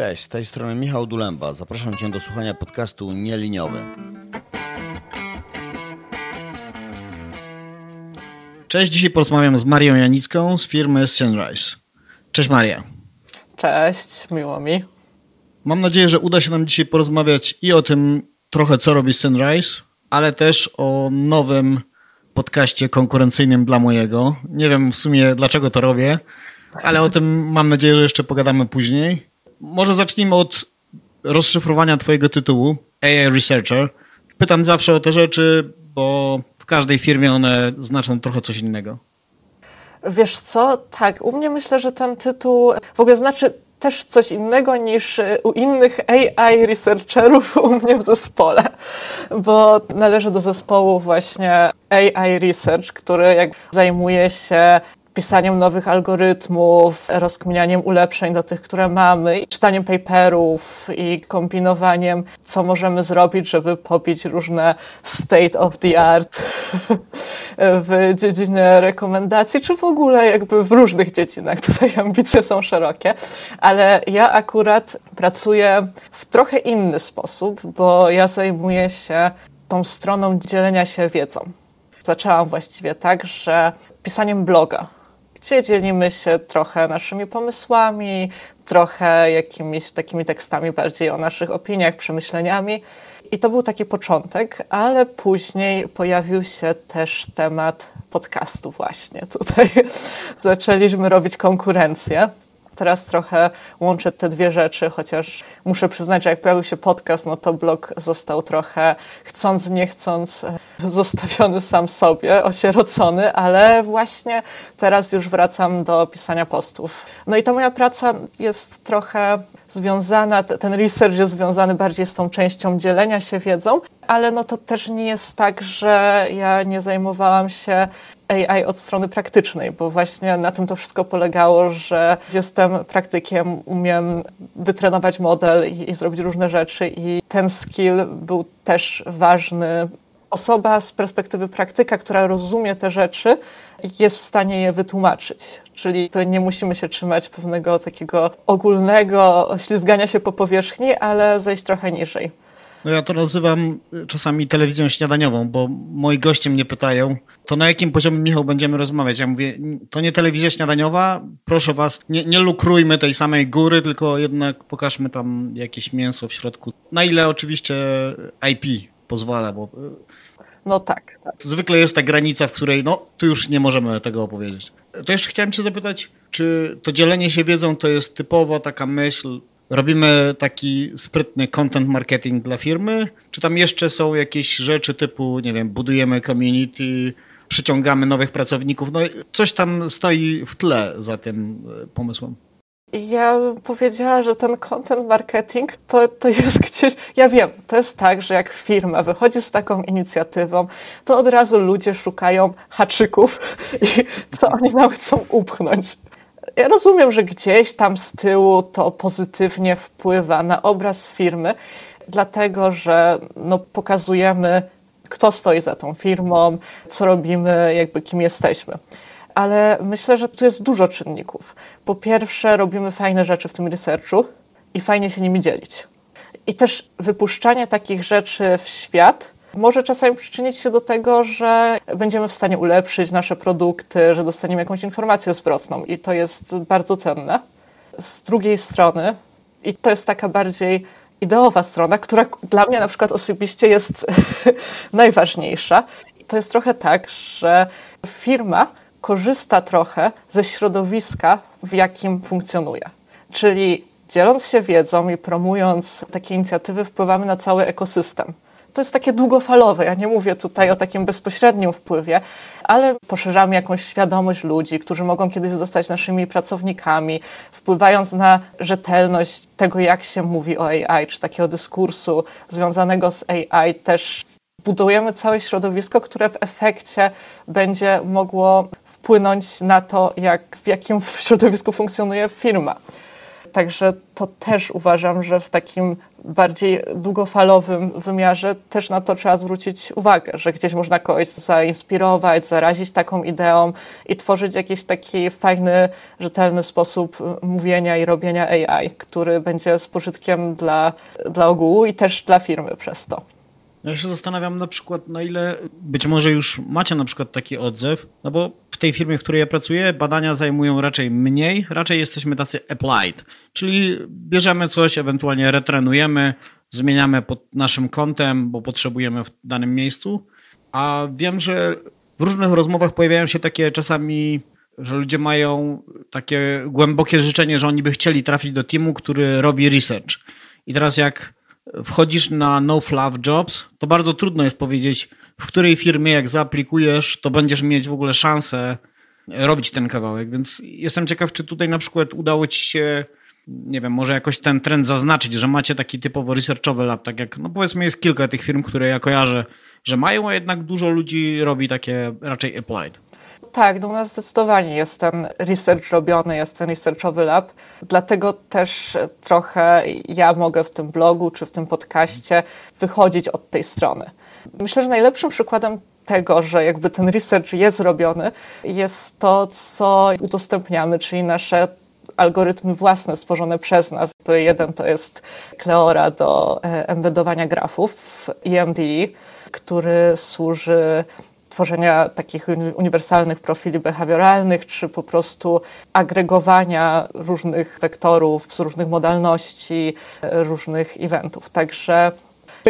Cześć, z tej strony Michał Dulemba. Zapraszam Cię do słuchania podcastu Nieliniowy. Cześć, dzisiaj porozmawiam z Marią Janicką z firmy Sunrise. Cześć Maria. Cześć, miło mi. Mam nadzieję, że uda się nam dzisiaj porozmawiać i o tym trochę, co robi Sunrise, ale też o nowym podcaście konkurencyjnym dla mojego. Nie wiem w sumie dlaczego to robię, ale o tym mam nadzieję, że jeszcze pogadamy później. Może zacznijmy od rozszyfrowania Twojego tytułu, AI Researcher. Pytam zawsze o te rzeczy, bo w każdej firmie one znaczą trochę coś innego. Wiesz co? Tak, u mnie myślę, że ten tytuł w ogóle znaczy też coś innego niż u innych AI researcherów u mnie w zespole, bo należę do zespołu właśnie AI Research, który jak zajmuje się pisaniem nowych algorytmów, rozkminianiem ulepszeń do tych, które mamy, czytaniem paperów i kombinowaniem, co możemy zrobić, żeby pobić różne state of the art w dziedzinie rekomendacji, czy w ogóle jakby w różnych dziedzinach. Tutaj ambicje są szerokie, ale ja akurat pracuję w trochę inny sposób, bo ja zajmuję się tą stroną dzielenia się wiedzą. Zaczęłam właściwie tak, że pisaniem bloga gdzie dzielimy się trochę naszymi pomysłami, trochę jakimiś takimi tekstami bardziej o naszych opiniach, przemyśleniami. I to był taki początek, ale później pojawił się też temat podcastu właśnie. Tutaj zaczęliśmy robić konkurencję teraz trochę łączę te dwie rzeczy, chociaż muszę przyznać, że jak pojawił się podcast, no to blog został trochę chcąc, nie chcąc e, zostawiony sam sobie, osierocony, ale właśnie teraz już wracam do pisania postów. No i ta moja praca jest trochę związana, ten research jest związany bardziej z tą częścią dzielenia się wiedzą, ale no to też nie jest tak, że ja nie zajmowałam się AI od strony praktycznej, bo właśnie na tym to wszystko polegało, że jestem praktykiem, umiem wytrenować model i, i zrobić różne rzeczy i ten skill był też ważny osoba z perspektywy praktyka, która rozumie te rzeczy, jest w stanie je wytłumaczyć. Czyli nie musimy się trzymać pewnego takiego ogólnego ślizgania się po powierzchni, ale zejść trochę niżej. No ja to nazywam czasami telewizją śniadaniową, bo moi goście mnie pytają, to na jakim poziomie, Michał, będziemy rozmawiać? Ja mówię, to nie telewizja śniadaniowa, proszę was, nie, nie lukrujmy tej samej góry, tylko jednak pokażmy tam jakieś mięso w środku. Na ile oczywiście IP pozwala, bo no tak, tak. Zwykle jest ta granica, w której no, tu już nie możemy tego opowiedzieć. To jeszcze chciałem cię zapytać, czy to dzielenie się wiedzą to jest typowo taka myśl, robimy taki sprytny content marketing dla firmy, czy tam jeszcze są jakieś rzeczy typu, nie wiem, budujemy community, przyciągamy nowych pracowników, no coś tam stoi w tle za tym e, pomysłem. Ja bym powiedziała, że ten content marketing to, to jest gdzieś. Ja wiem, to jest tak, że jak firma wychodzi z taką inicjatywą, to od razu ludzie szukają haczyków i co oni nam chcą upchnąć. Ja rozumiem, że gdzieś tam z tyłu to pozytywnie wpływa na obraz firmy, dlatego że no, pokazujemy, kto stoi za tą firmą, co robimy, jakby kim jesteśmy ale myślę, że tu jest dużo czynników. Po pierwsze, robimy fajne rzeczy w tym researchu i fajnie się nimi dzielić. I też wypuszczanie takich rzeczy w świat może czasami przyczynić się do tego, że będziemy w stanie ulepszyć nasze produkty, że dostaniemy jakąś informację zwrotną i to jest bardzo cenne. Z drugiej strony, i to jest taka bardziej ideowa strona, która dla mnie na przykład osobiście jest najważniejsza, to jest trochę tak, że firma korzysta trochę ze środowiska, w jakim funkcjonuje. Czyli dzieląc się wiedzą i promując takie inicjatywy, wpływamy na cały ekosystem. To jest takie długofalowe. Ja nie mówię tutaj o takim bezpośrednim wpływie, ale poszerzamy jakąś świadomość ludzi, którzy mogą kiedyś zostać naszymi pracownikami, wpływając na rzetelność tego, jak się mówi o AI, czy takiego dyskursu związanego z AI też budujemy całe środowisko, które w efekcie będzie mogło wpłynąć na to, jak, w jakim środowisku funkcjonuje firma. Także to też uważam, że w takim bardziej długofalowym wymiarze też na to trzeba zwrócić uwagę, że gdzieś można kogoś zainspirować, zarazić taką ideą i tworzyć jakiś taki fajny, rzetelny sposób mówienia i robienia AI, który będzie z pożytkiem dla, dla ogółu i też dla firmy przez to. Ja się zastanawiam na przykład, na ile być może już macie na przykład taki odzew, no bo tej firmie, w której ja pracuję, badania zajmują raczej mniej, raczej jesteśmy tacy applied, czyli bierzemy coś, ewentualnie retrenujemy, zmieniamy pod naszym kątem, bo potrzebujemy w danym miejscu, a wiem, że w różnych rozmowach pojawiają się takie czasami, że ludzie mają takie głębokie życzenie, że oni by chcieli trafić do teamu, który robi research. I teraz jak wchodzisz na no fluff jobs, to bardzo trudno jest powiedzieć, w której firmie jak zaaplikujesz, to będziesz mieć w ogóle szansę robić ten kawałek. Więc jestem ciekaw, czy tutaj na przykład udało ci się, nie wiem, może jakoś ten trend zaznaczyć, że macie taki typowo researchowy lab, tak jak, no powiedzmy jest kilka tych firm, które ja kojarzę, że mają, a jednak dużo ludzi robi takie raczej applied. Tak, no u nas zdecydowanie jest ten research robiony, jest ten researchowy lab. Dlatego też trochę ja mogę w tym blogu czy w tym podcaście wychodzić od tej strony. Myślę, że najlepszym przykładem tego, że jakby ten research jest robiony, jest to, co udostępniamy, czyli nasze algorytmy własne stworzone przez nas. Jeden to jest Kleora do e, embedowania grafów, EMDE, który służy tworzenia takich uniwersalnych profili behawioralnych, czy po prostu agregowania różnych wektorów z różnych modalności, różnych eventów. Także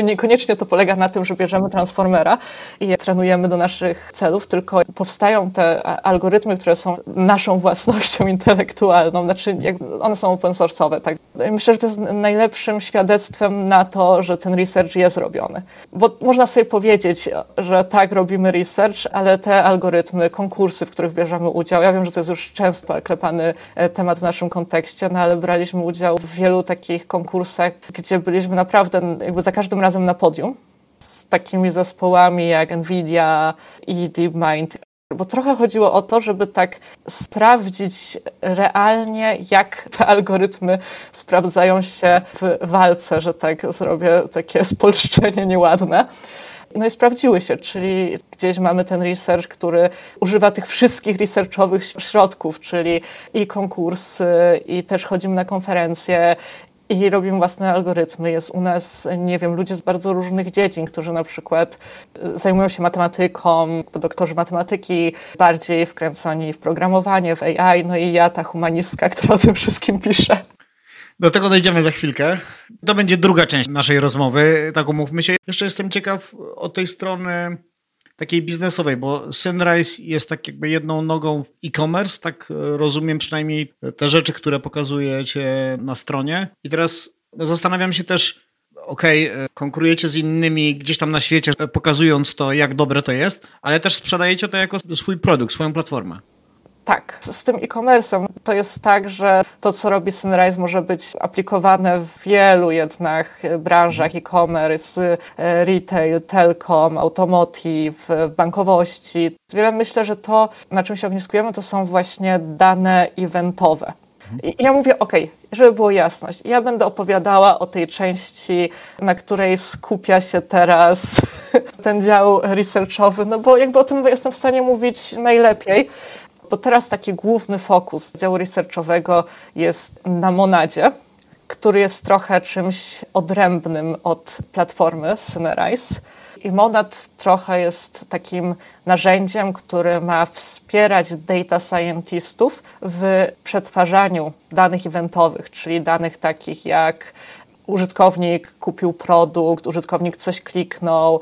Niekoniecznie to polega na tym, że bierzemy transformera i je trenujemy do naszych celów, tylko powstają te algorytmy, które są naszą własnością intelektualną, znaczy one są open source'owe. Tak? Myślę, że to jest najlepszym świadectwem na to, że ten research jest robiony. Bo można sobie powiedzieć, że tak, robimy research, ale te algorytmy, konkursy, w których bierzemy udział, ja wiem, że to jest już często klepany e, temat w naszym kontekście, no ale braliśmy udział w wielu takich konkursach, gdzie byliśmy naprawdę jakby za każdym razem na podium z takimi zespołami jak Nvidia i DeepMind. Bo trochę chodziło o to, żeby tak sprawdzić realnie, jak te algorytmy sprawdzają się w walce, że tak zrobię takie spolszczenie nieładne. No i sprawdziły się, czyli gdzieś mamy ten research, który używa tych wszystkich researchowych środków, czyli i konkursy, i też chodzimy na konferencje, i robimy własne algorytmy. Jest u nas, nie wiem, ludzie z bardzo różnych dziedzin, którzy na przykład y, zajmują się matematyką, doktorzy matematyki, bardziej wkręconi w programowanie, w AI, no i ja, ta humanistka, która o tym wszystkim pisze. Do tego dojdziemy za chwilkę. To będzie druga część naszej rozmowy, tak umówmy się. Jeszcze jestem ciekaw od tej strony takiej biznesowej, bo Sunrise jest tak jakby jedną nogą w e-commerce, tak e, rozumiem przynajmniej te rzeczy, które pokazujecie na stronie. I teraz zastanawiam się też, ok, e, konkurujecie z innymi gdzieś tam na świecie, pokazując to, jak dobre to jest, ale też sprzedajecie to jako swój produkt, swoją platformę. Tak, z tym e-commerce'em to jest tak, że to, co robi Sunrise, może być aplikowane w wielu jednak branżach e-commerce, e, retail, telkom, automotive, bankowości. Wiele myślę, że to, na czym się ogniskujemy, to są właśnie dane eventowe. I ja mówię, ok, żeby było jasność, ja będę opowiadała o tej części, na której skupia się teraz ten dział researchowy, no bo jakby o tym jestem w stanie mówić najlepiej bo teraz taki główny fokus działu researchowego jest na Monadzie, który jest trochę czymś odrębnym od platformy Synerise. I Monad trochę jest takim narzędziem, które ma wspierać data scientistów w przetwarzaniu danych eventowych, czyli danych takich jak użytkownik kupił produkt, użytkownik coś kliknął,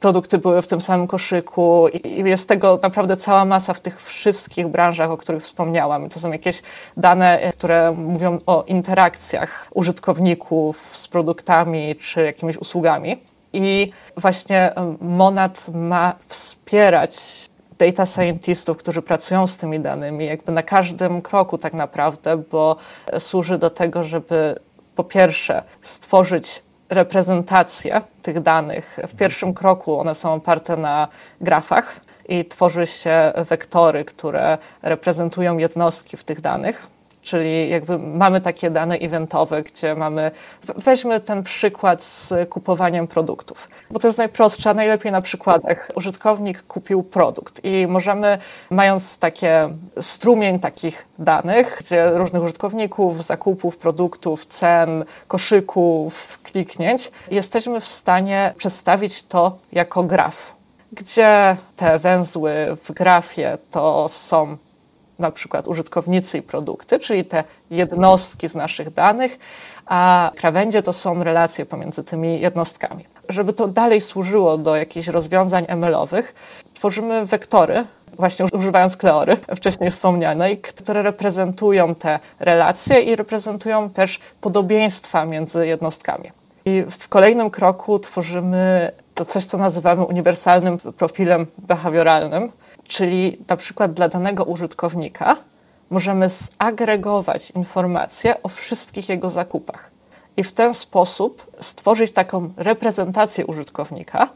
produkty były w tym samym koszyku i jest tego naprawdę cała masa w tych wszystkich branżach, o których wspomniałam. To są jakieś dane, które mówią o interakcjach użytkowników z produktami czy jakimiś usługami. I właśnie Monad ma wspierać data scientistów, którzy pracują z tymi danymi, jakby na każdym kroku tak naprawdę, bo służy do tego, żeby po pierwsze stworzyć reprezentację tych danych. W pierwszym kroku one są oparte na grafach i tworzy się wektory, które reprezentują jednostki w tych danych. Czyli jakby mamy takie dane eventowe, gdzie mamy, weźmy ten przykład z kupowaniem produktów, bo to jest najprostsze, a najlepiej na przykładach. Użytkownik kupił produkt i możemy, mając takie strumień takich danych, gdzie różnych użytkowników, zakupów, produktów, cen, koszyków, kliknięć, jesteśmy w stanie przedstawić to jako graf, gdzie te węzły w grafie to są na przykład użytkownicy i produkty, czyli te jednostki z naszych danych, a krawędzie to są relacje pomiędzy tymi jednostkami. Żeby to dalej służyło do jakichś rozwiązań ML-owych, tworzymy wektory, właśnie używając kleory wcześniej wspomnianej, które reprezentują te relacje i reprezentują też podobieństwa między jednostkami. I w kolejnym kroku tworzymy to coś, co nazywamy uniwersalnym profilem behawioralnym, czyli na przykład dla danego użytkownika możemy zagregować informacje o wszystkich jego zakupach i w ten sposób stworzyć taką reprezentację użytkownika,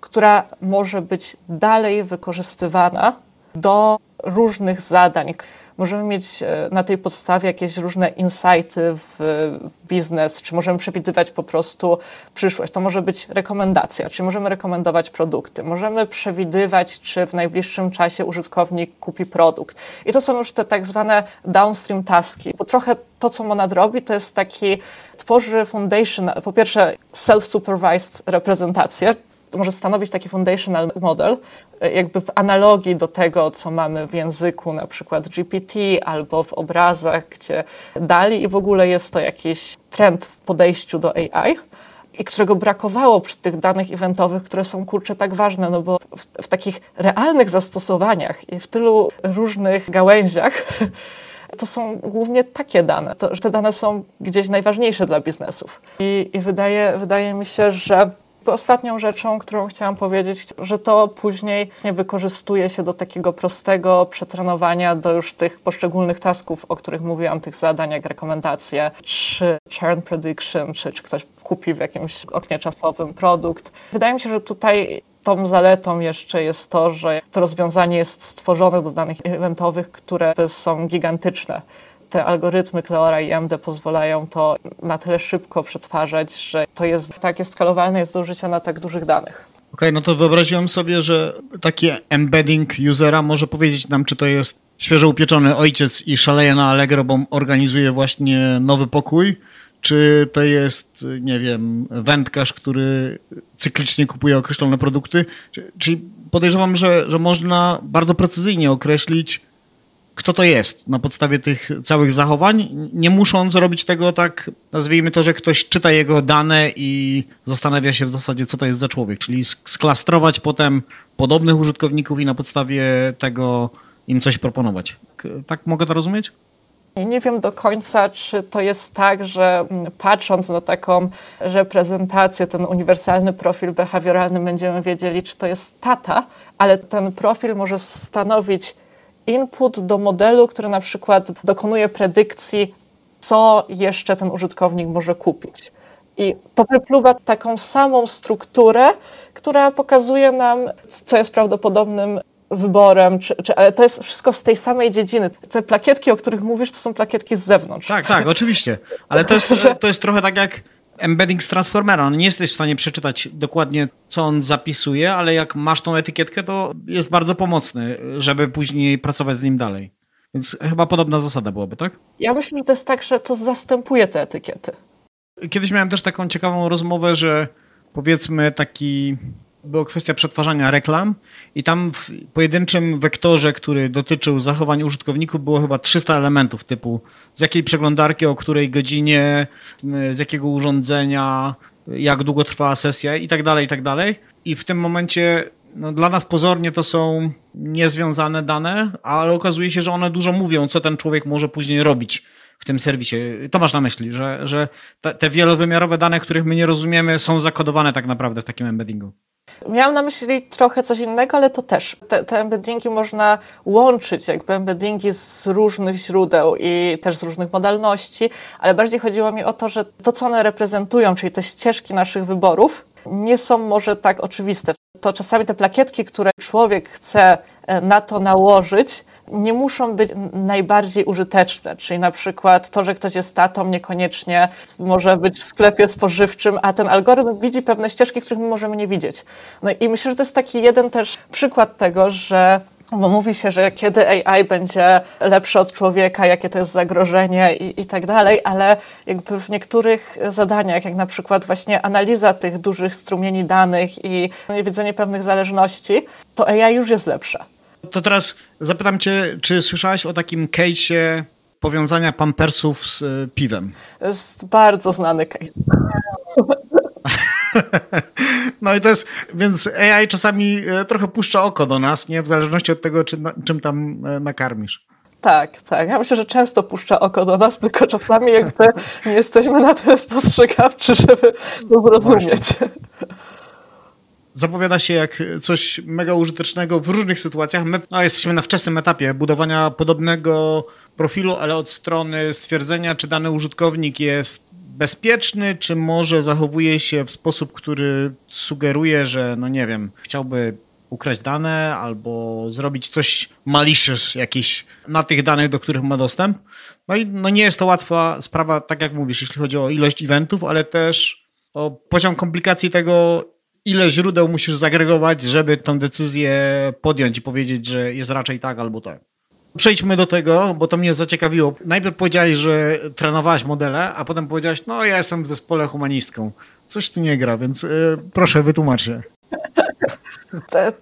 która może być dalej wykorzystywana do różnych zadań. Możemy mieć e, na tej podstawie jakieś różne insighty w, w biznes, czy możemy przewidywać po prostu przyszłość. To może być rekomendacja, czyli możemy rekomendować produkty. Możemy przewidywać, czy w najbliższym czasie użytkownik kupi produkt. I to są już te tak zwane downstream taski, bo trochę to, co Monad robi, to jest taki, tworzy foundation, po pierwsze self-supervised reprezentację, to może stanowić taki foundational model, e, jakby w analogii do tego, co mamy w języku, na przykład GPT albo w obrazach, gdzie dali i w ogóle jest to jakiś trend w podejściu do AI i którego brakowało przy tych danych eventowych, które są kurczę tak ważne, no bo w, w takich realnych zastosowaniach i w tylu różnych gałęziach to są głównie takie dane, to, że te dane są gdzieś najważniejsze dla biznesów. I, i wydaje, wydaje mi się, że Ostatnią rzeczą, którą chciałam powiedzieć, że to później wykorzystuje się do takiego prostego przetrenowania do już tych poszczególnych tasków, o których mówiłam, tych zadań jak rekomendacje, czy churn prediction, czy, czy ktoś kupi w jakimś oknie czasowym produkt. Wydaje mi się, że tutaj tą zaletą jeszcze jest to, że to rozwiązanie jest stworzone do danych eventowych, które są gigantyczne te algorytmy Cleora i MD pozwalają to na tyle szybko przetwarzać, że to jest takie skalowalne jest do użycia na tak dużych danych. Okej, okay, no to wyobraziłem sobie, że taki embedding usera może powiedzieć nam, czy to jest świeżo upieczony ojciec i szaleje na Allegro, bo organizuje właśnie nowy pokój, czy to jest, nie wiem, wędkarz, który cyklicznie kupuje określone produkty. Czyli podejrzewam, że, że można bardzo precyzyjnie określić, kto to jest na podstawie tych całych zachowań, nie musząc robić tego tak, nazwijmy to, że ktoś czyta jego dane i zastanawia się w zasadzie, co to jest za człowiek, czyli sklastrować potem podobnych użytkowników i na podstawie tego im coś proponować. Tak mogę to rozumieć? Nie wiem do końca, czy to jest tak, że mm, patrząc na taką reprezentację, ten uniwersalny profil behawioralny, będziemy wiedzieli, czy to jest tata, ale ten profil może stanowić input do modelu, który na przykład dokonuje predykcji, co jeszcze ten użytkownik może kupić. I to wypluwa taką samą strukturę, która pokazuje nam, co jest prawdopodobnym wyborem, czy, czy, ale to jest wszystko z tej samej dziedziny. Te plakietki, o których mówisz, to są plakietki z zewnątrz. Tak, tak, oczywiście. Ale to jest, to jest trochę tak jak embedding z Transformera. No nie jesteś w stanie przeczytać dokładnie, co on zapisuje, ale jak masz tą etykietkę, to jest bardzo pomocny, żeby później pracować z nim dalej. Więc chyba podobna zasada byłaby, tak? Ja myślę, że to jest tak, że to zastępuje te etykiety. Kiedyś miałem też taką ciekawą rozmowę, że powiedzmy taki była kwestia przetwarzania reklam i tam w pojedynczym wektorze, który dotyczył zachowań użytkowników, było chyba 300 elementów typu z jakiej przeglądarki, o której godzinie, z jakiego urządzenia, jak długo trwała sesja i tak dalej, i tak dalej. I w tym momencie no, dla nas pozornie to są niezwiązane dane, ale okazuje się, że one dużo mówią, co ten człowiek może później robić w tym serwisie. To masz na myśli, że, że te, wielowymiarowe dane, których my nie rozumiemy, są zakodowane tak naprawdę w takim embeddingu. Miałam na myśli trochę coś innego, ale to też. Te, te embeddingi można łączyć, jakby embeddingi z różnych źródeł i też z różnych modalności, ale bardziej chodziło mi o to, że to, co one reprezentują, czyli te ścieżki naszych wyborów, nie są może tak oczywiste. To czasami te plakietki, które człowiek chce e, na to nałożyć, nie muszą być najbardziej użyteczne. Czyli na przykład to, że ktoś jest tatą, niekoniecznie może być w sklepie spożywczym, a ten algorytm widzi pewne ścieżki, których my możemy nie widzieć. No i myślę, że to jest taki jeden też przykład tego, że bo mówi się, że kiedy AI będzie lepsze od człowieka, jakie to jest zagrożenie i, i tak dalej, ale jakby w niektórych zadaniach, jak na przykład właśnie analiza tych dużych strumieni danych i widzenie pewnych zależności, to AI już jest lepsze. To teraz zapytam cię, czy słyszałaś o takim case'ie powiązania pampersów z e, piwem? To jest bardzo znany case. No i to jest, więc AI czasami e, trochę puszcza oko do nas, nie? W zależności od tego, czym, czym tam e, nakarmisz. Tak, tak. Ja myślę, że często puszcza oko do nas, tylko czasami jakby nie jesteśmy na tyle spostrzegawczy, żeby to zrozumieć. Właśnie. Zapowiada się jak coś mega użytecznego w różnych sytuacjach. My no, jesteśmy na wczesnym etapie budowania podobnego profilu, ale od strony stwierdzenia, czy dany użytkownik jest bezpieczny, czy może zachowuje się w sposób, który sugeruje, że no nie wiem, chciałby ukraść dane albo zrobić coś malicious jakiś na tych danych, do których ma dostęp. No i no nie jest to łatwa sprawa, tak jak mówisz, jeśli chodzi o ilość eventów, ale też o poziom komplikacji tego, ile źródeł musisz zagregować, żeby tą decyzję podjąć i powiedzieć, że jest raczej tak albo tak. Przejdźmy do tego, bo to mnie zaciekawiło. Najpierw powiedziałeś, że trenowałaś modele, a potem powiedziałeś, no ja jestem w zespole humanistką. Coś tu nie gra, więc y, proszę wytłumacz się.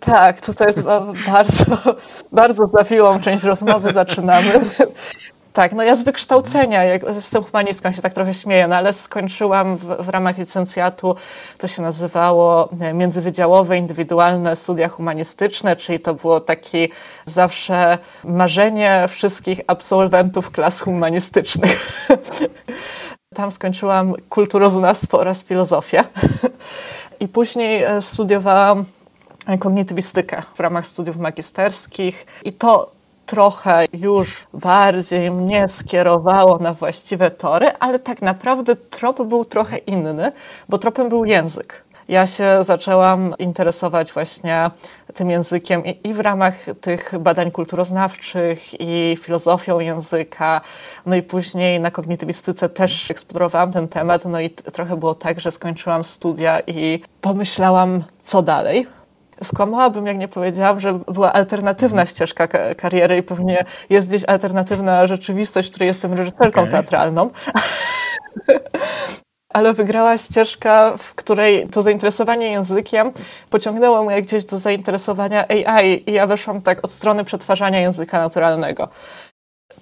Tak, tutaj jest bardzo, bardzo zawiłą część rozmowy zaczynamy. Tak, no ja z wykształcenia, jak jestem humanistką, się tak trochę śmieję, no ale skończyłam w, w, ramach licencjatu, to się nazywało e, międzywydziałowe indywidualne studia humanistyczne, czyli to było takie zawsze marzenie wszystkich absolwentów klas humanistycznych. Tam skończyłam kulturoznawstwo oraz filozofię. I później e, studiowałam kognitywistykę w ramach studiów magisterskich i to trochę już bardziej mnie skierowało na właściwe tory, ale tak naprawdę trop był trochę inny, bo tropem był język. Ja się zaczęłam interesować właśnie tym językiem i, w ramach tych badań kulturoznawczych i filozofią języka. No i później na kognitywistyce też eksplorowałam ten temat. No i trochę było tak, że skończyłam studia i pomyślałam, co dalej skłamałabym, jak nie powiedziałam, że była alternatywna mhm. ścieżka kariery i pewnie jest gdzieś alternatywna rzeczywistość, w której jestem reżyserką okay. teatralną. Ale wygrała ścieżka, w której to zainteresowanie językiem pociągnęło mnie gdzieś do zainteresowania AI i ja weszłam tak od strony przetwarzania języka naturalnego.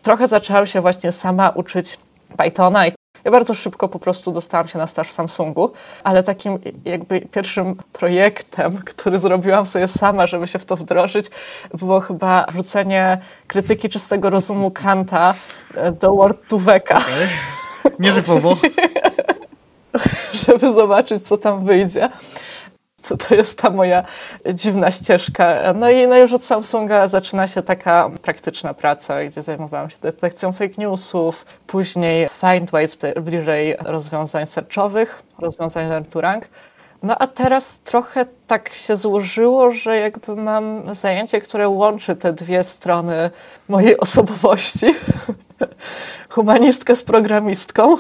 Trochę zaczęłam się właśnie sama uczyć Pythona i ja bardzo szybko po prostu dostałam się na staż w Samsungu, ale takim jakby pierwszym projektem, który zrobiłam sobie sama, żeby się w to wdrożyć, było chyba wrzucenie krytyki czystego rozumu Kanta e, do Word to Weka. Okay. Nietypowo. żeby zobaczyć, co tam wyjdzie to, to jest ta moja dziwna ścieżka. No i no już od Samsunga zaczyna się taka praktyczna praca, gdzie zajmowałam się detekcją fake newsów, później Findwise bliżej rozwiązań searchowych, rozwiązań learn to rank. No a teraz trochę tak się złożyło, że jakby mam zajęcie, które łączy te dwie strony mojej osobowości. Humanistkę z programistką.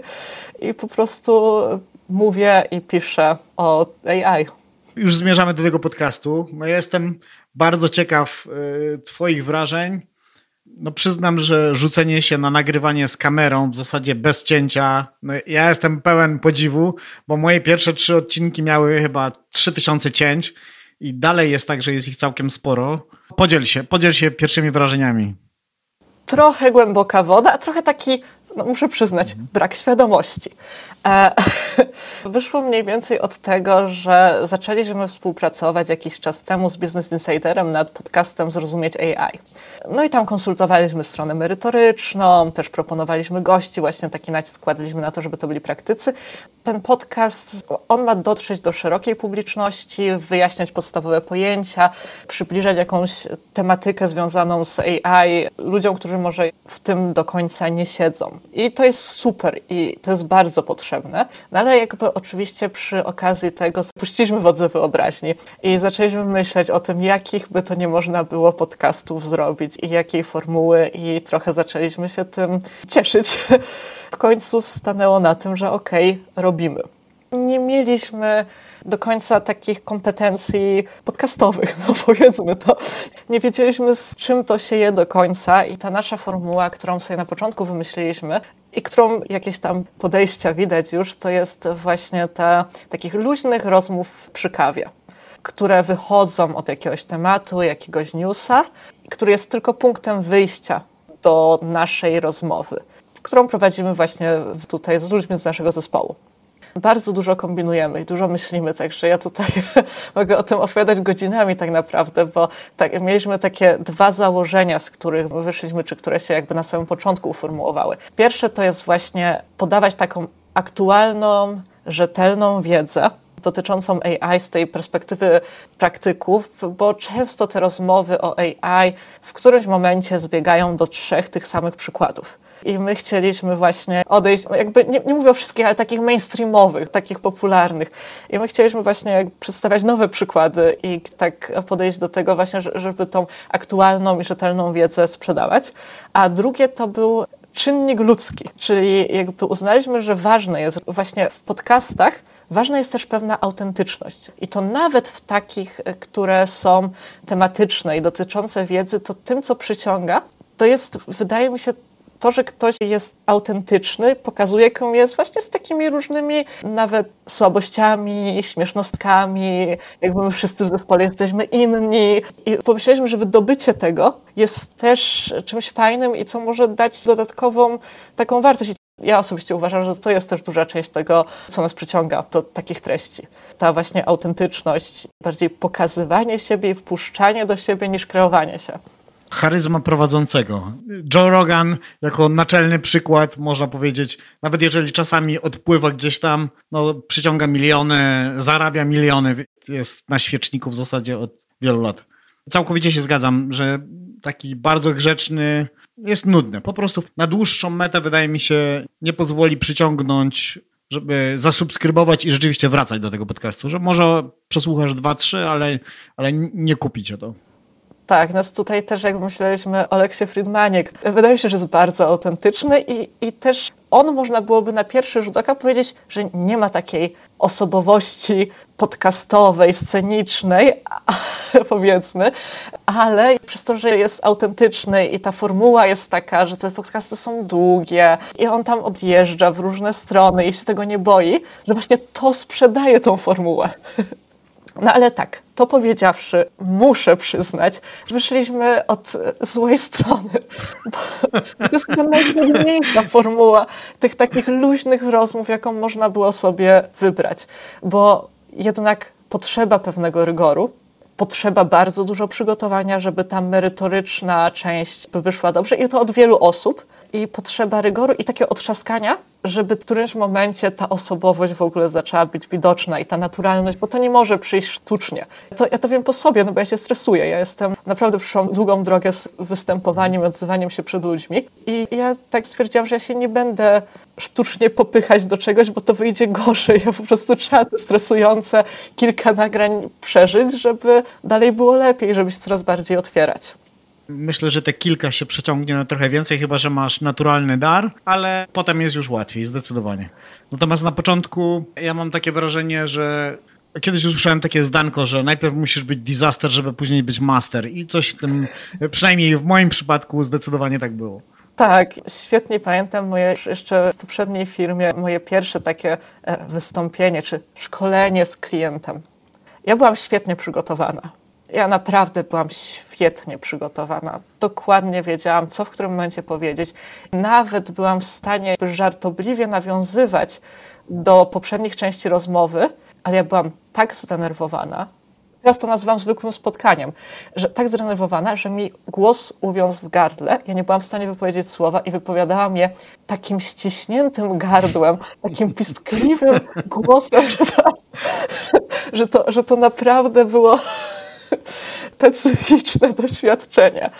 I po prostu mówię i piszę o AI. Już zmierzamy do tego podcastu. No ja jestem bardzo ciekaw y, Twoich wrażeń. No przyznam, że rzucenie się na nagrywanie z kamerą w zasadzie bez cięcia, no ja jestem pełen podziwu, bo moje pierwsze trzy odcinki miały chyba 3000 cięć i dalej jest tak, że jest ich całkiem sporo. Podziel się, podziel się pierwszymi wrażeniami. Trochę głęboka woda, a trochę taki no muszę przyznać, brak świadomości. E, wyszło mniej więcej od tego, że zaczęliśmy współpracować jakiś czas temu z Business Insiderem nad podcastem Zrozumieć AI. No i tam konsultowaliśmy stronę merytoryczną, też proponowaliśmy gości, właśnie taki nacisk kładliśmy na to, żeby to byli praktycy. Ten podcast, on ma dotrzeć do szerokiej publiczności, wyjaśniać podstawowe pojęcia, przybliżać jakąś tematykę związaną z AI ludziom, którzy może w tym do końca nie siedzą. I to jest super i to jest bardzo potrzebne. No ale jakby oczywiście przy okazji tego zapuściliśmy wodze wyobraźni i zaczęliśmy myśleć o tym, jakich by to nie można było podcastów zrobić i jakiej formuły i trochę zaczęliśmy się tym cieszyć. W końcu stanęło na tym, że okej, okay, robimy. Nie mieliśmy do końca takich kompetencji podcastowych, no powiedzmy to. Nie wiedzieliśmy z czym to się je do końca i ta nasza formuła, którą sobie na początku wymyśliliśmy i którą jakieś tam podejścia widać już, to jest właśnie ta takich luźnych rozmów przy kawie które wychodzą od jakiegoś tematu, jakiegoś newsa, który jest tylko punktem wyjścia do naszej rozmowy, którą prowadzimy właśnie tutaj z ludźmi z naszego zespołu bardzo dużo kombinujemy i dużo myślimy, także ja tutaj mogę o tym opowiadać godzinami tak naprawdę, bo tak, mieliśmy takie dwa założenia, z których wyszliśmy, czy które się jakby na samym początku uformułowały. Pierwsze to jest właśnie podawać taką aktualną, rzetelną wiedzę, dotyczącą AI z tej perspektywy praktyków, bo często te rozmowy o AI w którymś momencie zbiegają do trzech tych samych przykładów. I my chcieliśmy właśnie odejść, jakby nie, nie mówię o wszystkich, ale takich mainstreamowych, takich popularnych. I my chcieliśmy właśnie przedstawiać nowe przykłady i tak podejść do tego właśnie, żeby tą aktualną i rzetelną wiedzę sprzedawać. A drugie to był czynnik ludzki, czyli jakby uznaliśmy, że ważne jest właśnie w podcastach, ważna jest też pewna autentyczność. I to nawet w takich, które są tematyczne i dotyczące wiedzy, to tym, co przyciąga, to jest, wydaje mi się, to, że ktoś jest autentyczny, pokazuje, kim jest właśnie z takimi różnymi nawet słabościami, śmiesznostkami, jakby my wszyscy w zespole jesteśmy inni. I pomyśleliśmy, że wydobycie tego jest też czymś fajnym i co może dać dodatkową taką wartość. Ja osobiście uważam, że to jest też duża część tego, co nas przyciąga do takich treści. Ta właśnie autentyczność, bardziej pokazywanie siebie i wpuszczanie do siebie niż kreowanie się charyzma prowadzącego. Joe Rogan jako naczelny przykład, można powiedzieć, nawet jeżeli czasami odpływa gdzieś tam, no, przyciąga miliony, zarabia miliony, jest na świeczniku w zasadzie od wielu lat. Całkowicie się zgadzam, że taki bardzo grzeczny jest nudny. Po prostu na dłuższą metę, wydaje mi się, nie pozwoli przyciągnąć żeby zasubskrybować i rzeczywiście wracać do tego podcastu, że może przesłuchasz dwa, trzy, ale, ale nie kupicie to. Tak, nas tutaj też jak myśleliśmy o Leksie Friedmanie, wydaje się, że jest bardzo autentyczny i, i też on można byłoby na pierwszy rzut oka powiedzieć, że nie ma takiej osobowości podcastowej, scenicznej, powiedzmy, ale przez to, że jest autentyczny i ta formuła jest taka, że te podcasty są długie i on tam odjeżdża w różne strony i się tego nie boi, że właśnie to sprzedaje tą formułę. No ale tak, to powiedziawszy, muszę przyznać, wyszliśmy od złej strony. To jest chyba najtrudniejsza formuła tych takich luźnych rozmów, jaką można było sobie wybrać. Bo jednak potrzeba pewnego rygoru, potrzeba bardzo dużo przygotowania, żeby ta merytoryczna część wyszła dobrze i to od wielu osób i potrzeba rygoru i takiego otrzaskania, żeby w którymś momencie ta osobowość w ogóle zaczęła być widoczna i ta naturalność, bo to nie może przyjść sztucznie. To, ja to wiem po sobie, no bo ja się stresuję. Ja jestem, naprawdę przyszłam długą drogę z występowaniem, odzywaniem się przed ludźmi i ja tak stwierdziłam, że ja się nie będę sztucznie popychać do czegoś, bo to wyjdzie gorzej. Ja po prostu trzeba te stresujące kilka nagrań przeżyć, żeby dalej było lepiej, żeby się coraz bardziej otwierać. Myślę, że te kilka się przeciągnie na trochę więcej, chyba że masz naturalny dar, ale potem jest już łatwiej, zdecydowanie. Natomiast na początku ja mam takie wrażenie, że Kiedyś usłyszałem takie zdanko, że najpierw musisz być disaster, żeby później być master. I coś w tym, przynajmniej w moim przypadku, zdecydowanie tak było. Tak, świetnie pamiętam moje jeszcze w poprzedniej firmie, moje pierwsze takie e, wystąpienie czy szkolenie z klientem. Ja byłam świetnie przygotowana. Ja naprawdę byłam świetnie przygotowana. Dokładnie wiedziałam, co w którym momencie powiedzieć. Nawet byłam w stanie żartobliwie nawiązywać do poprzednich części rozmowy, ale ja byłam tak zdenerwowana. Teraz to nazywam zwykłym spotkaniem, że tak zdenerwowana, że mi głos uwiązł w gardle. Ja nie byłam w stanie wypowiedzieć słowa i wypowiadałam je takim ściśniętym gardłem, takim piskliwym głosem, że to, że to, że to naprawdę było specyficzne doświadczenia.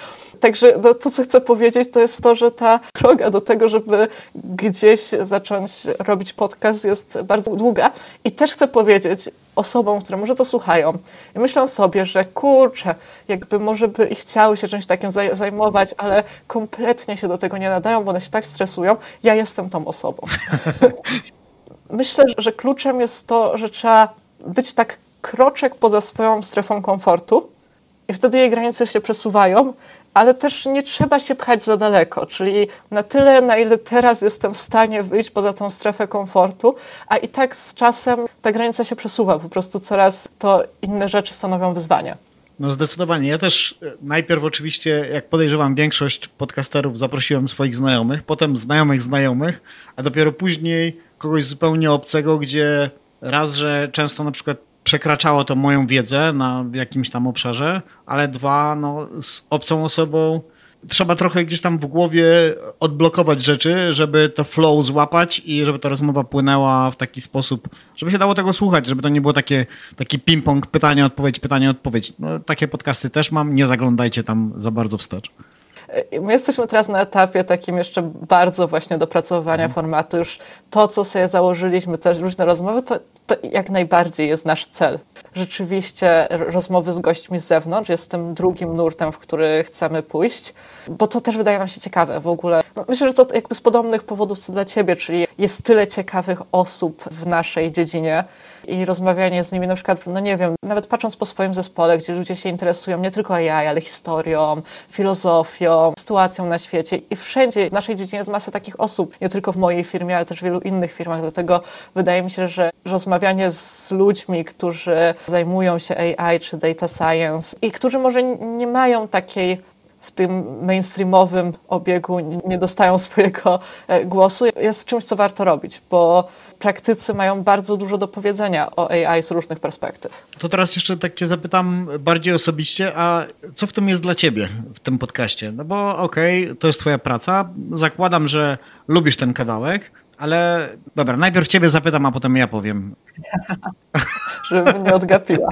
Także no, to, co chcę powiedzieć, to jest to, że ta droga do tego, żeby gdzieś zacząć robić podcast jest bardzo długa. I też chcę powiedzieć osobom, które może to słuchają i myślą sobie, że kurczę, jakby może by i chciały się czymś takim zajmować, ale kompletnie się do tego nie nadają, bo one się tak stresują. Ja jestem tą osobą. Myślę, że kluczem jest to, że trzeba być tak kroczek poza swoją strefą komfortu i wtedy jej granice się przesuwają, ale też nie trzeba się pchać za daleko, czyli na tyle, na ile teraz jestem w stanie wyjść poza tą strefę komfortu, a i tak z czasem ta granica się przesuwa, po prostu coraz to inne rzeczy stanowią wyzwania. No zdecydowanie. Ja też e, najpierw oczywiście, jak podejrzewam, większość podcasterów zaprosiłem swoich znajomych, potem znajomych znajomych, a dopiero później kogoś zupełnie obcego, gdzie raz, że często na przykład przekraczało to moją wiedzę na jakimś tam obszarze, ale dwa, no, z obcą osobą trzeba trochę gdzieś tam w głowie odblokować rzeczy, żeby to flow złapać i żeby ta rozmowa płynęła w taki sposób, żeby się dało tego słuchać, żeby to nie było takie, taki ping-pong, pytanie, odpowiedź, pytanie, odpowiedź. No, takie podcasty też mam, nie zaglądajcie tam za bardzo wstecz. My jesteśmy teraz na etapie takim jeszcze bardzo właśnie dopracowywania mhm. formatu. Już to, co sobie założyliśmy, te różne rozmowy, to, to jak najbardziej jest nasz cel. Rzeczywiście rozmowy z gośćmi z zewnątrz jest tym drugim nurtem, w który chcemy pójść, bo to też wydaje nam się ciekawe w ogóle. No, myślę, że to jakby z podobnych powodów co dla ciebie, czyli jest tyle ciekawych osób w naszej dziedzinie, i rozmawianie z nimi, na przykład, no nie wiem, nawet patrząc po swoim zespole, gdzie ludzie się interesują nie tylko AI, ale historią, filozofią, sytuacją na świecie i wszędzie w naszej dziedzinie jest masa takich osób, nie tylko w mojej firmie, ale też w wielu innych firmach, dlatego wydaje mi się, że rozmawianie z ludźmi, którzy zajmują się AI czy data science i którzy może nie mają takiej w tym mainstreamowym obiegu nie dostają swojego e, głosu, jest czymś, co warto robić, bo praktycy mają bardzo dużo do powiedzenia o AI z różnych perspektyw. To teraz jeszcze tak cię zapytam bardziej osobiście, a co w tym jest dla ciebie, w tym podcaście? No bo okej, okay, to jest twoja praca, zakładam, że lubisz ten kawałek, ale dobra, najpierw ciebie zapytam, a potem ja powiem. Żeby mnie odgapiła.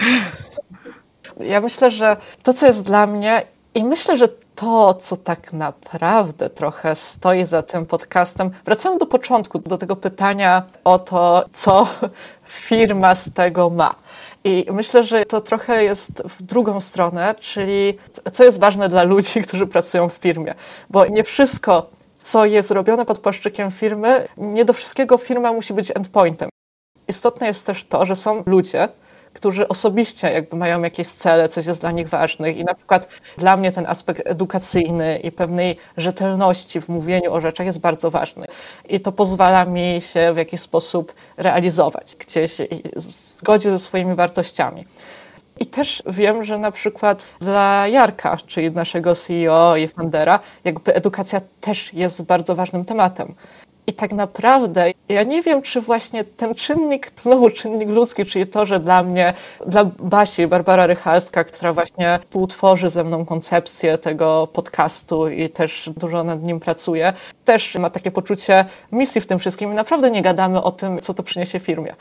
Ja myślę, że to, co jest dla mnie i myślę, że to, co tak naprawdę trochę stoi za tym podcastem, wracamy do początku, do tego pytania o to, co firma z tego ma. I myślę, że to trochę jest w drugą stronę, czyli co jest ważne dla ludzi, którzy pracują w firmie. Bo nie wszystko, co jest robione pod płaszczykiem firmy, nie do wszystkiego firma musi być endpointem. Istotne jest też to, że są ludzie, którzy osobiście jakby mają jakieś cele, coś jest dla nich ważnych i na przykład dla mnie ten aspekt edukacyjny i pewnej rzetelności w mówieniu o rzeczach jest bardzo ważny i to pozwala mi się w jakiś sposób realizować gdzieś w zgodzie ze swoimi wartościami. I też wiem, że na przykład dla Jarka, czyli naszego CEO i fundera, jakby edukacja też jest bardzo ważnym tematem. I tak naprawdę ja nie wiem, czy właśnie ten czynnik, znowu czynnik ludzki, czyli to, że dla mnie, dla Basi, Barbara Rychalska, która właśnie współtworzy ze mną koncepcję tego podcastu i też dużo nad nim pracuje, też ma takie poczucie misji w tym wszystkim i naprawdę nie gadamy o tym, co to przyniesie firmie.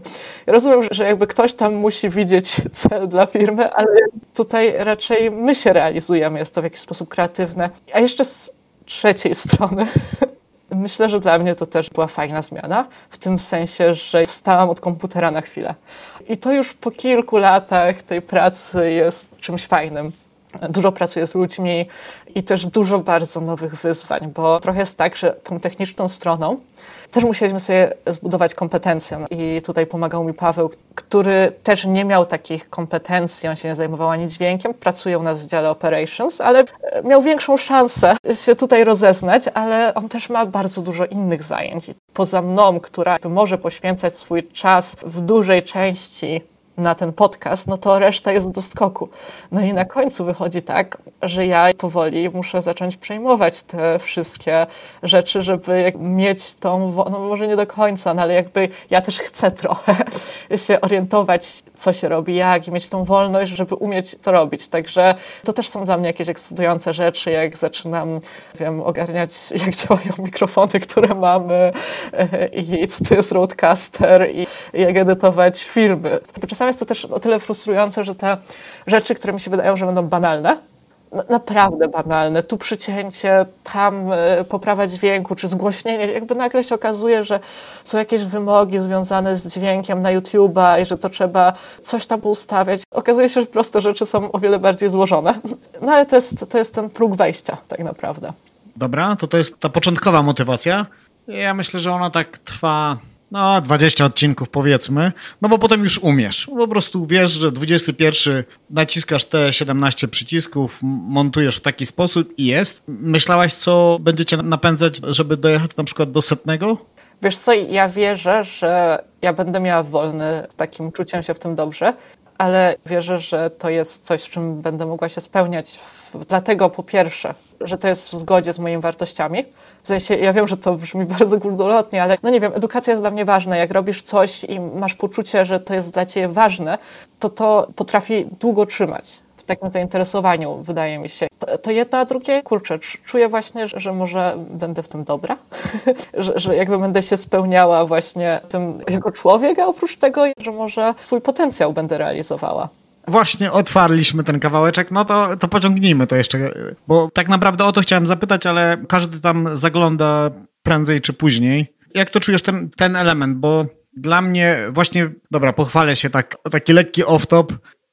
Rozumiem, że jakby ktoś tam musi widzieć cel dla firmy, ale tutaj raczej my się realizujemy, jest to w jakiś sposób kreatywne. A jeszcze z trzeciej strony Myślę, że dla mnie to też była fajna zmiana, w tym sensie, że wstałam od komputera na chwilę. I to już po kilku latach tej pracy jest czymś fajnym. Dużo pracuję z ludźmi i też dużo bardzo nowych wyzwań, bo trochę jest tak, że tą techniczną stroną też musieliśmy sobie zbudować kompetencje. I tutaj pomagał mi Paweł, który też nie miał takich kompetencji, on się nie zajmował ani dźwiękiem, pracuje u nas w dziale operations, ale miał większą szansę się tutaj rozeznać, ale on też ma bardzo dużo innych zajęć. Poza mną, która może poświęcać swój czas w dużej części na ten podcast, no to reszta jest do skoku. No i na końcu wychodzi tak, że ja powoli muszę zacząć przejmować te wszystkie rzeczy, żeby mieć tą, no może nie do końca, no ale jakby ja też chcę trochę się orientować, co się robi, jak i mieć tą wolność, żeby umieć to robić. Także to też są dla mnie jakieś ekscytujące rzeczy, jak zaczynam, wiem, ogarniać, jak działają mikrofony, które mamy i co to jest roadcaster i jak edytować filmy. Czasami jest to też o tyle frustrujące, że te rzeczy, które mi się wydają, że będą banalne, naprawdę banalne. Tu przycięcie, tam e, poprawa dźwięku, czy zgłośnienie. Jakby nagle się okazuje, że są jakieś wymogi związane z dźwiękiem na YouTube'a i że to trzeba coś tam ustawiać. Okazuje się, że proste rzeczy są o wiele bardziej złożone. No ale to jest, to jest ten próg wejścia tak naprawdę. Dobra, to to jest ta początkowa motywacja. Ja myślę, że ona tak trwa no 20 odcinków powiedzmy, no bo potem już umiesz. Po prostu wiesz, że 21 naciskasz te 17 przycisków, montujesz w taki sposób i jest. Myślałaś, co będziecie napędzać, żeby dojechać na przykład do setnego? Wiesz co, ja wierzę, że ja będę miała wolny, takim czuciem się w tym dobrze, ale wierzę, że to jest coś, w czym będę mogła się spełniać. Dlatego po pierwsze, że to jest w zgodzie z moimi wartościami. W sensie, ja wiem, że to brzmi bardzo górnolotnie, ale no nie wiem, edukacja jest dla mnie ważna. Jak robisz coś i masz poczucie, że to jest dla ciebie ważne, to to potrafi długo trzymać takim zainteresowaniu, wydaje mi się. To, to jedno, a drugie, kurczę, czuję właśnie, że, że może będę w tym dobra, że, że jakby będę się spełniała właśnie tym jako człowiek, a oprócz tego, że może swój potencjał będę realizowała. Właśnie otwarliśmy ten kawałeczek, no to, to pociągnijmy to jeszcze, bo tak naprawdę o to chciałem zapytać, ale każdy tam zagląda prędzej czy później. Jak to czujesz ten, ten element, bo dla mnie właśnie, dobra, pochwalę się tak, taki lekki off-top,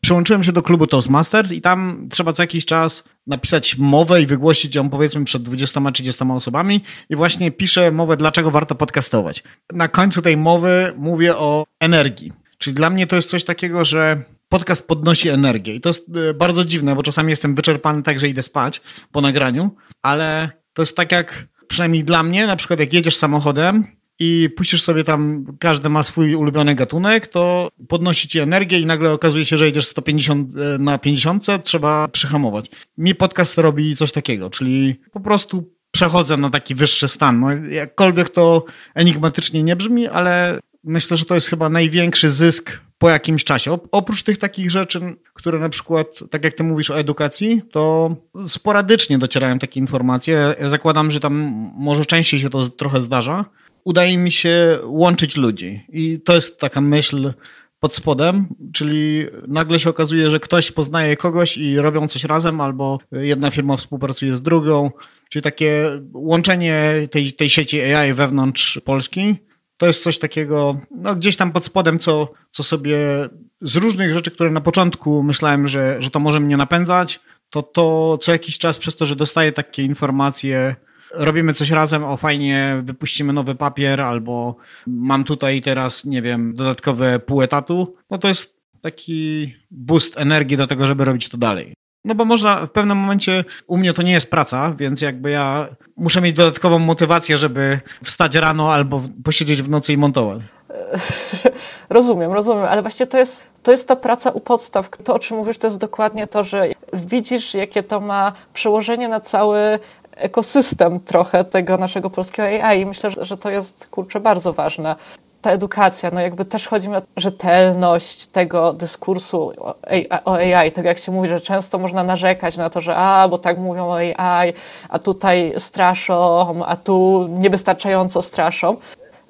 przyłączyłem się do klubu Toastmasters i tam trzeba co jakiś czas napisać mowę i wygłosić ją powiedzmy przed 20-30 osobami i właśnie piszę mowę, dlaczego warto podcastować. Na końcu tej mowy mówię o energii. Czyli dla mnie to jest coś takiego, że podcast podnosi energię. I to jest e, bardzo dziwne, bo czasami jestem wyczerpany tak, że idę spać po nagraniu, ale to jest tak jak, przynajmniej dla mnie, na przykład jak jedziesz samochodem i puścisz sobie tam, każdy ma swój ulubiony gatunek, to podnosi ci energię i nagle okazuje się, że jedziesz 150 e, na 50, trzeba przyhamować. Mi podcast robi coś takiego, czyli po prostu przechodzę na taki wyższy stan. No, jakkolwiek to enigmatycznie nie brzmi, ale myślę, że to jest chyba największy zysk po jakimś czasie. Oprócz tych takich rzeczy, które na przykład, tak jak ty mówisz o edukacji, to sporadycznie docierają takie informacje. Ja zakładam, że tam może częściej się to trochę zdarza. Udaje mi się łączyć ludzi. I to jest taka myśl pod spodem, czyli nagle się okazuje, że ktoś poznaje kogoś i robią coś razem, albo jedna firma współpracuje z drugą, czyli takie łączenie tej, tej sieci AI wewnątrz Polski to jest coś takiego, no gdzieś tam pod spodem, co, co sobie z różnych rzeczy, które na początku myślałem, że, że to może mnie napędzać, to to co jakiś czas przez to, że dostaję takie informacje, robimy coś razem, o fajnie, wypuścimy nowy papier, albo mam tutaj teraz, nie wiem, dodatkowe pół etatu, no to jest taki boost energii do tego, żeby robić to dalej. No bo można w pewnym momencie, u mnie to nie jest praca, więc jakby ja muszę mieć dodatkową motywację, żeby wstać rano albo posiedzieć w nocy i montować. Rozumiem, rozumiem, ale właśnie to jest, to jest ta praca u podstaw. To, o czym mówisz, to jest dokładnie to, że widzisz, jakie to ma przełożenie na cały ekosystem trochę tego naszego polskiego AI. Myślę, że to jest, kurczę, bardzo ważne ta edukacja, no jakby też chodzi mi o rzetelność tego dyskursu o AI, tak jak się mówi, że często można narzekać na to, że a, bo tak mówią o AI, a tutaj straszą, a tu niewystarczająco straszą.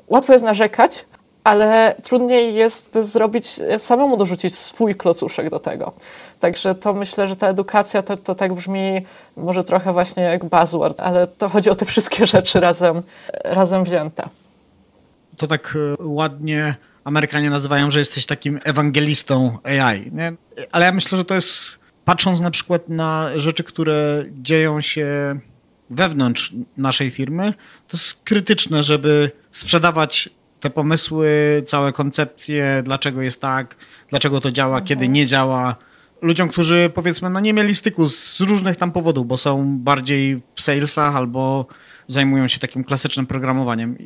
Łatwo jest narzekać, ale trudniej jest zrobić, samemu dorzucić swój klocuszek do tego. Także to myślę, że ta edukacja to, to tak brzmi może trochę właśnie jak buzzword, ale to chodzi o te wszystkie rzeczy razem, razem wzięte to tak e, ładnie Amerykanie nazywają, że jesteś takim ewangelistą AI. Nie? Ale ja myślę, że to jest, patrząc na przykład na rzeczy, które dzieją się wewnątrz naszej firmy, to jest krytyczne, żeby sprzedawać te pomysły, całe koncepcje, dlaczego jest tak, dlaczego to działa, mhm. kiedy nie działa. Ludziom, którzy powiedzmy, no nie mieli styku z różnych tam powodów, bo są bardziej w salesach albo zajmują się takim klasycznym programowaniem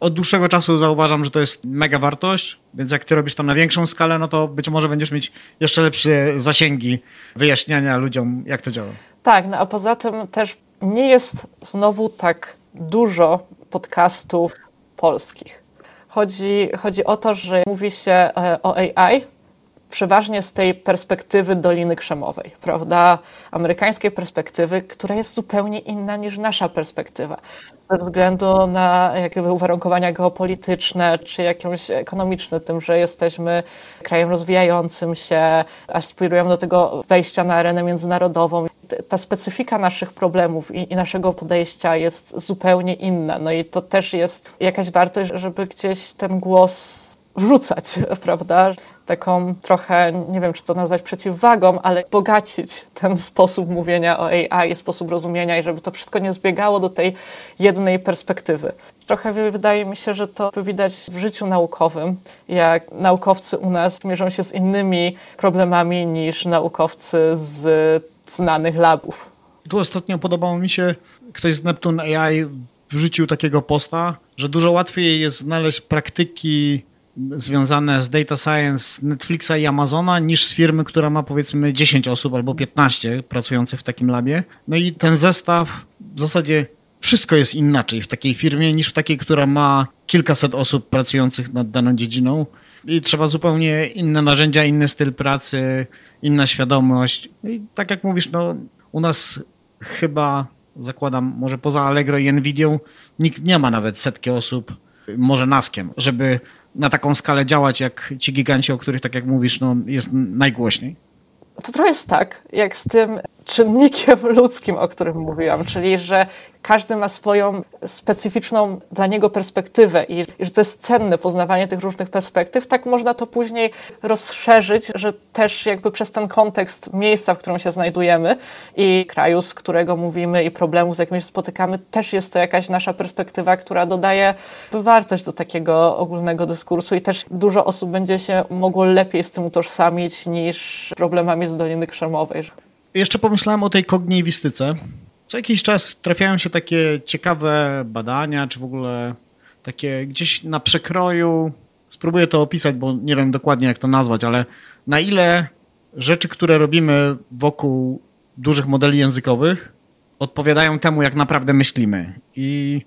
od dłuższego czasu zauważam, że to jest mega wartość, więc jak ty robisz to na większą skalę, no to być może będziesz mieć jeszcze lepsze zasięgi wyjaśniania ludziom, jak to działa. Tak, no a poza tym też nie jest znowu tak dużo podcastów polskich. Chodzi, chodzi o to, że mówi się e, o AI, przeważnie z tej perspektywy Doliny Krzemowej, prawda? Amerykańskiej perspektywy, która jest zupełnie inna niż nasza perspektywa. Ze względu na jakby uwarunkowania geopolityczne czy jakieś ekonomiczne, tym, że jesteśmy krajem rozwijającym się, aspirujemy do tego wejścia na arenę międzynarodową. Ta specyfika naszych problemów i, i naszego podejścia jest zupełnie inna. No i to też jest jakaś wartość, żeby gdzieś ten głos wrzucać, prawda? Taką trochę, nie wiem czy to nazwać przeciwwagą, ale bogacić ten sposób mówienia o AI, sposób rozumienia i żeby to wszystko nie zbiegało do tej jednej perspektywy. Trochę wydaje mi się, że to widać w życiu naukowym, jak naukowcy u nas mierzą się z innymi problemami niż naukowcy z znanych labów. Tu ostatnio podobało mi się, ktoś z Neptune AI wrzucił takiego posta, że dużo łatwiej jest znaleźć praktyki związane z data science Netflixa i Amazona niż z firmy, która ma powiedzmy 10 osób albo 15 pracujących w takim labie. No i ten zestaw w zasadzie wszystko jest inaczej w takiej firmie niż w takiej, która ma kilkaset osób pracujących nad daną dziedziną. I trzeba zupełnie inne narzędzia, inny styl pracy, inna świadomość. No I tak jak mówisz, no u nas chyba zakładam, może poza Allegro i Nvidią, nikt nie ma nawet setki osób, może naskiem, żeby na taką skalę działać, jak ci giganci, o których, tak jak mówisz, no, jest najgłośniej? To trochę jest tak, jak z tym czynnikiem ludzkim, o którym mówiłam, czyli że każdy ma swoją specyficzną dla niego perspektywę i, i że to jest cenne poznawanie tych różnych perspektyw, tak można to później rozszerzyć, że też jakby przez ten kontekst miejsca, w którym się znajdujemy i kraju, z którego mówimy i problemów, z jakimi się spotykamy, też jest to jakaś nasza perspektywa, która dodaje wartość do takiego ogólnego dyskursu i też dużo osób będzie się mogło lepiej z tym utożsamić niż problemami z Doliny Krzemowej. Jeszcze pomyślałem o tej kogniwistyce. Co jakiś czas trafiają się takie ciekawe badania, czy w ogóle takie gdzieś na przekroju. Spróbuję to opisać, bo nie wiem dokładnie, jak to nazwać, ale na ile rzeczy, które robimy wokół dużych modeli językowych, odpowiadają temu, jak naprawdę myślimy. I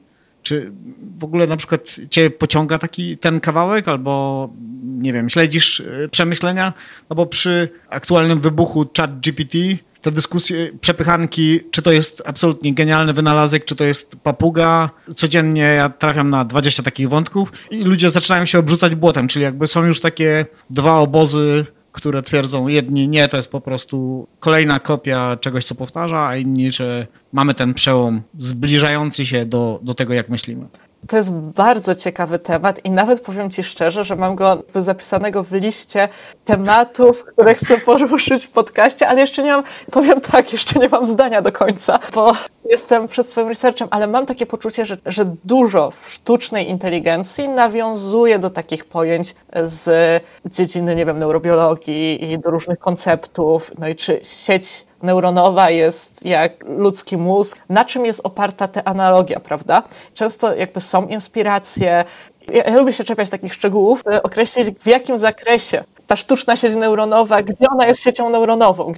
czy w ogóle na przykład cię pociąga taki ten kawałek, albo nie wiem, śledzisz e, przemyślenia? No bo przy aktualnym wybuchu chat GPT te dyskusje, przepychanki, czy to jest absolutnie genialny wynalazek, czy to jest papuga. Codziennie ja trafiam na 20 takich wątków i ludzie zaczynają się obrzucać błotem, czyli jakby są już takie dwa obozy, które twierdzą jedni, nie, to jest po prostu kolejna kopia czegoś, co powtarza, a inni, że mamy ten przełom zbliżający się do, do tego, jak myślimy. To jest bardzo ciekawy temat i nawet powiem Ci szczerze, że mam go zapisanego w liście tematów, które chcę poruszyć w podcaście, ale jeszcze nie mam, powiem tak, jeszcze nie mam zdania do końca, bo jestem przed swoim researchem, ale mam takie poczucie, że, że dużo w sztucznej inteligencji nawiązuje do takich pojęć z dziedziny, nie wiem, neurobiologii i do różnych konceptów, no i czy sieć neuronowa jest jak ludzki mózg. Na czym jest oparta ta analogia, prawda? Często jakby są inspiracje. Ja, ja lubię się czepiać takich szczegółów, określić w jakim zakresie ta sztuczna sieć neuronowa, gdzie ona jest siecią neuronową,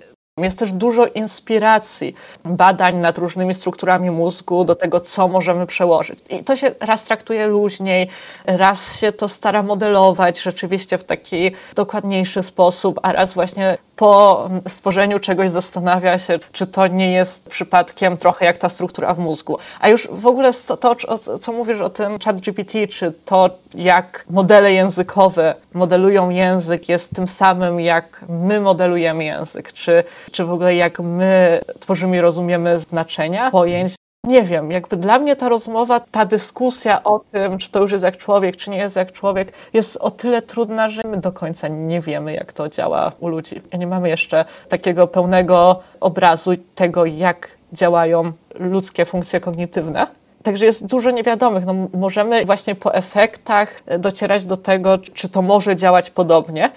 jest też dużo inspiracji, badań nad różnymi strukturami mózgu do tego, co możemy przełożyć. I to się raz traktuje luźniej, raz się to stara modelować rzeczywiście w taki dokładniejszy sposób, a raz właśnie po stworzeniu czegoś zastanawia się, czy to nie jest przypadkiem trochę jak ta struktura w mózgu. A już w ogóle to, to co mówisz o tym chat GPT, czy to jak modele językowe modelują język jest tym samym, jak my modelujemy język, czy, czy w ogóle jak my tworzymy i rozumiemy znaczenia pojęć, nie wiem, jakby dla mnie ta rozmowa, ta dyskusja o tym, czy to już jest jak człowiek, czy nie jest jak człowiek, jest o tyle trudna, że my do końca nie wiemy, jak to działa u ludzi. Nie mamy jeszcze takiego pełnego obrazu tego, jak działają ludzkie funkcje kognitywne. Także jest dużo niewiadomych. No, możemy właśnie po efektach docierać do tego, czy to może działać podobnie.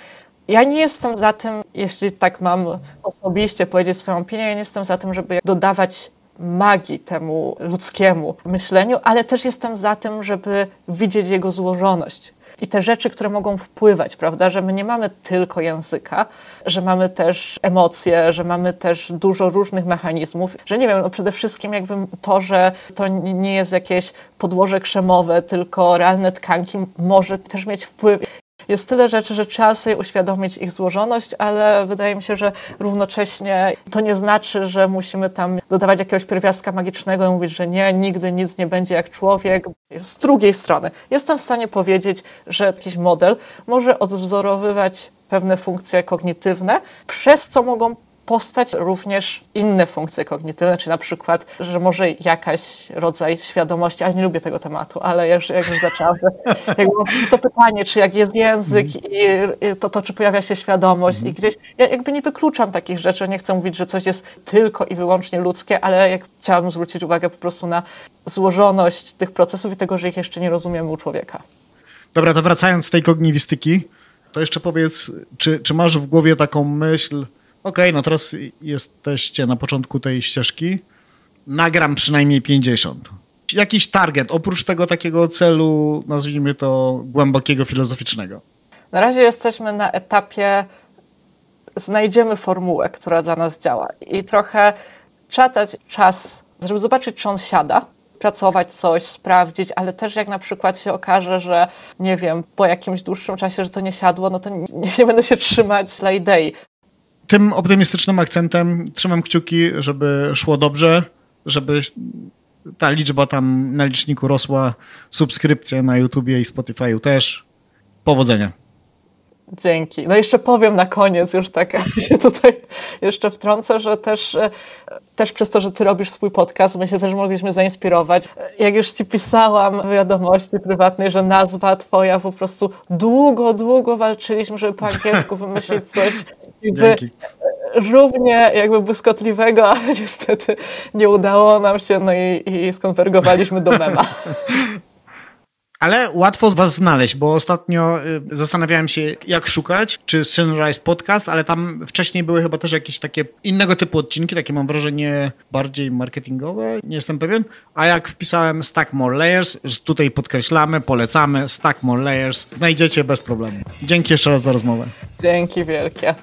Ja nie jestem za tym, jeśli tak mam osobiście powiedzieć swoją opinię, ja nie jestem za tym, żeby dodawać magii temu ludzkiemu myśleniu, ale też jestem za tym, żeby widzieć jego złożoność. I te rzeczy, które mogą wpływać, prawda, że my nie mamy tylko języka, że mamy też emocje, że mamy też dużo różnych mechanizmów, że nie wiem, no przede wszystkim jakby to, że to nie jest jakieś podłoże krzemowe, tylko realne tkanki, może też mieć wpływ jest tyle rzeczy, że trzeba sobie uświadomić ich złożoność, ale wydaje mi się, że równocześnie to nie znaczy, że musimy tam dodawać jakiegoś pierwiastka magicznego i mówić, że nie, nigdy nic nie będzie jak człowiek. Z drugiej strony, jestem w stanie powiedzieć, że jakiś model może odwzorowywać pewne funkcje kognitywne, przez co mogą postać również inne funkcje kognitywne, czy na przykład, że może jakaś rodzaj świadomości, ale nie lubię tego tematu, ale jak, jak już zaczęłam, to pytanie, czy jak jest język i, i to, to czy pojawia się świadomość i gdzieś, ja jakby nie wykluczam takich rzeczy, nie chcę mówić, że coś jest tylko i wyłącznie ludzkie, ale jak chciałabym zwrócić uwagę po prostu na złożoność tych procesów i tego, że ich jeszcze nie rozumiemy u człowieka. Dobra, to wracając z tej kogniwistyki, to jeszcze powiedz, czy, czy masz w głowie taką myśl, okay, no teraz jesteście na początku tej ścieżki, nagram przynajmniej 50. Jakiś target, oprócz tego takiego celu, nazwijmy to głębokiego, filozoficznego? Na razie jesteśmy na etapie, znajdziemy formułę, która dla nas działa i trochę dać czas, żeby zobaczyć, czy on siada, pracować coś, sprawdzić, ale też jak na przykład się okaże, że nie wiem, po jakimś dłuższym czasie, że to nie siadło, no to nie, nie będę się trzymać dla idei tym optymistycznym akcentem trzymam kciuki, żeby szło dobrze, żeby ta liczba tam na liczniku rosła, subskrypcje na YouTubie i Spotify'u też. Powodzenia. Dzięki. No jeszcze powiem na koniec, już tak się tutaj jeszcze wtrącę, że też, e, też przez to, że ty robisz swój podcast, my się też mogliśmy zainspirować. Jak już ci pisałam w wiadomości prywatnej, że nazwa twoja po prostu długo, długo walczyliśmy, żeby po angielsku wymyślić coś jakby równie jakby błyskotliwego, ale niestety nie udało nam się, no i, i skonwergowaliśmy do mema. Ale łatwo was znaleźć, bo ostatnio y, zastanawiałem się, jak szukać, czy Sunrise Podcast, ale tam wcześniej były chyba też jakieś takie innego typu odcinki, takie mam wrażenie bardziej marketingowe, nie jestem pewien. A jak wpisałem Stack More Layers, tutaj podkreślamy, polecamy Stack More Layers, znajdziecie bez problemu. Dzięki jeszcze raz za rozmowę. Dzięki wielkie.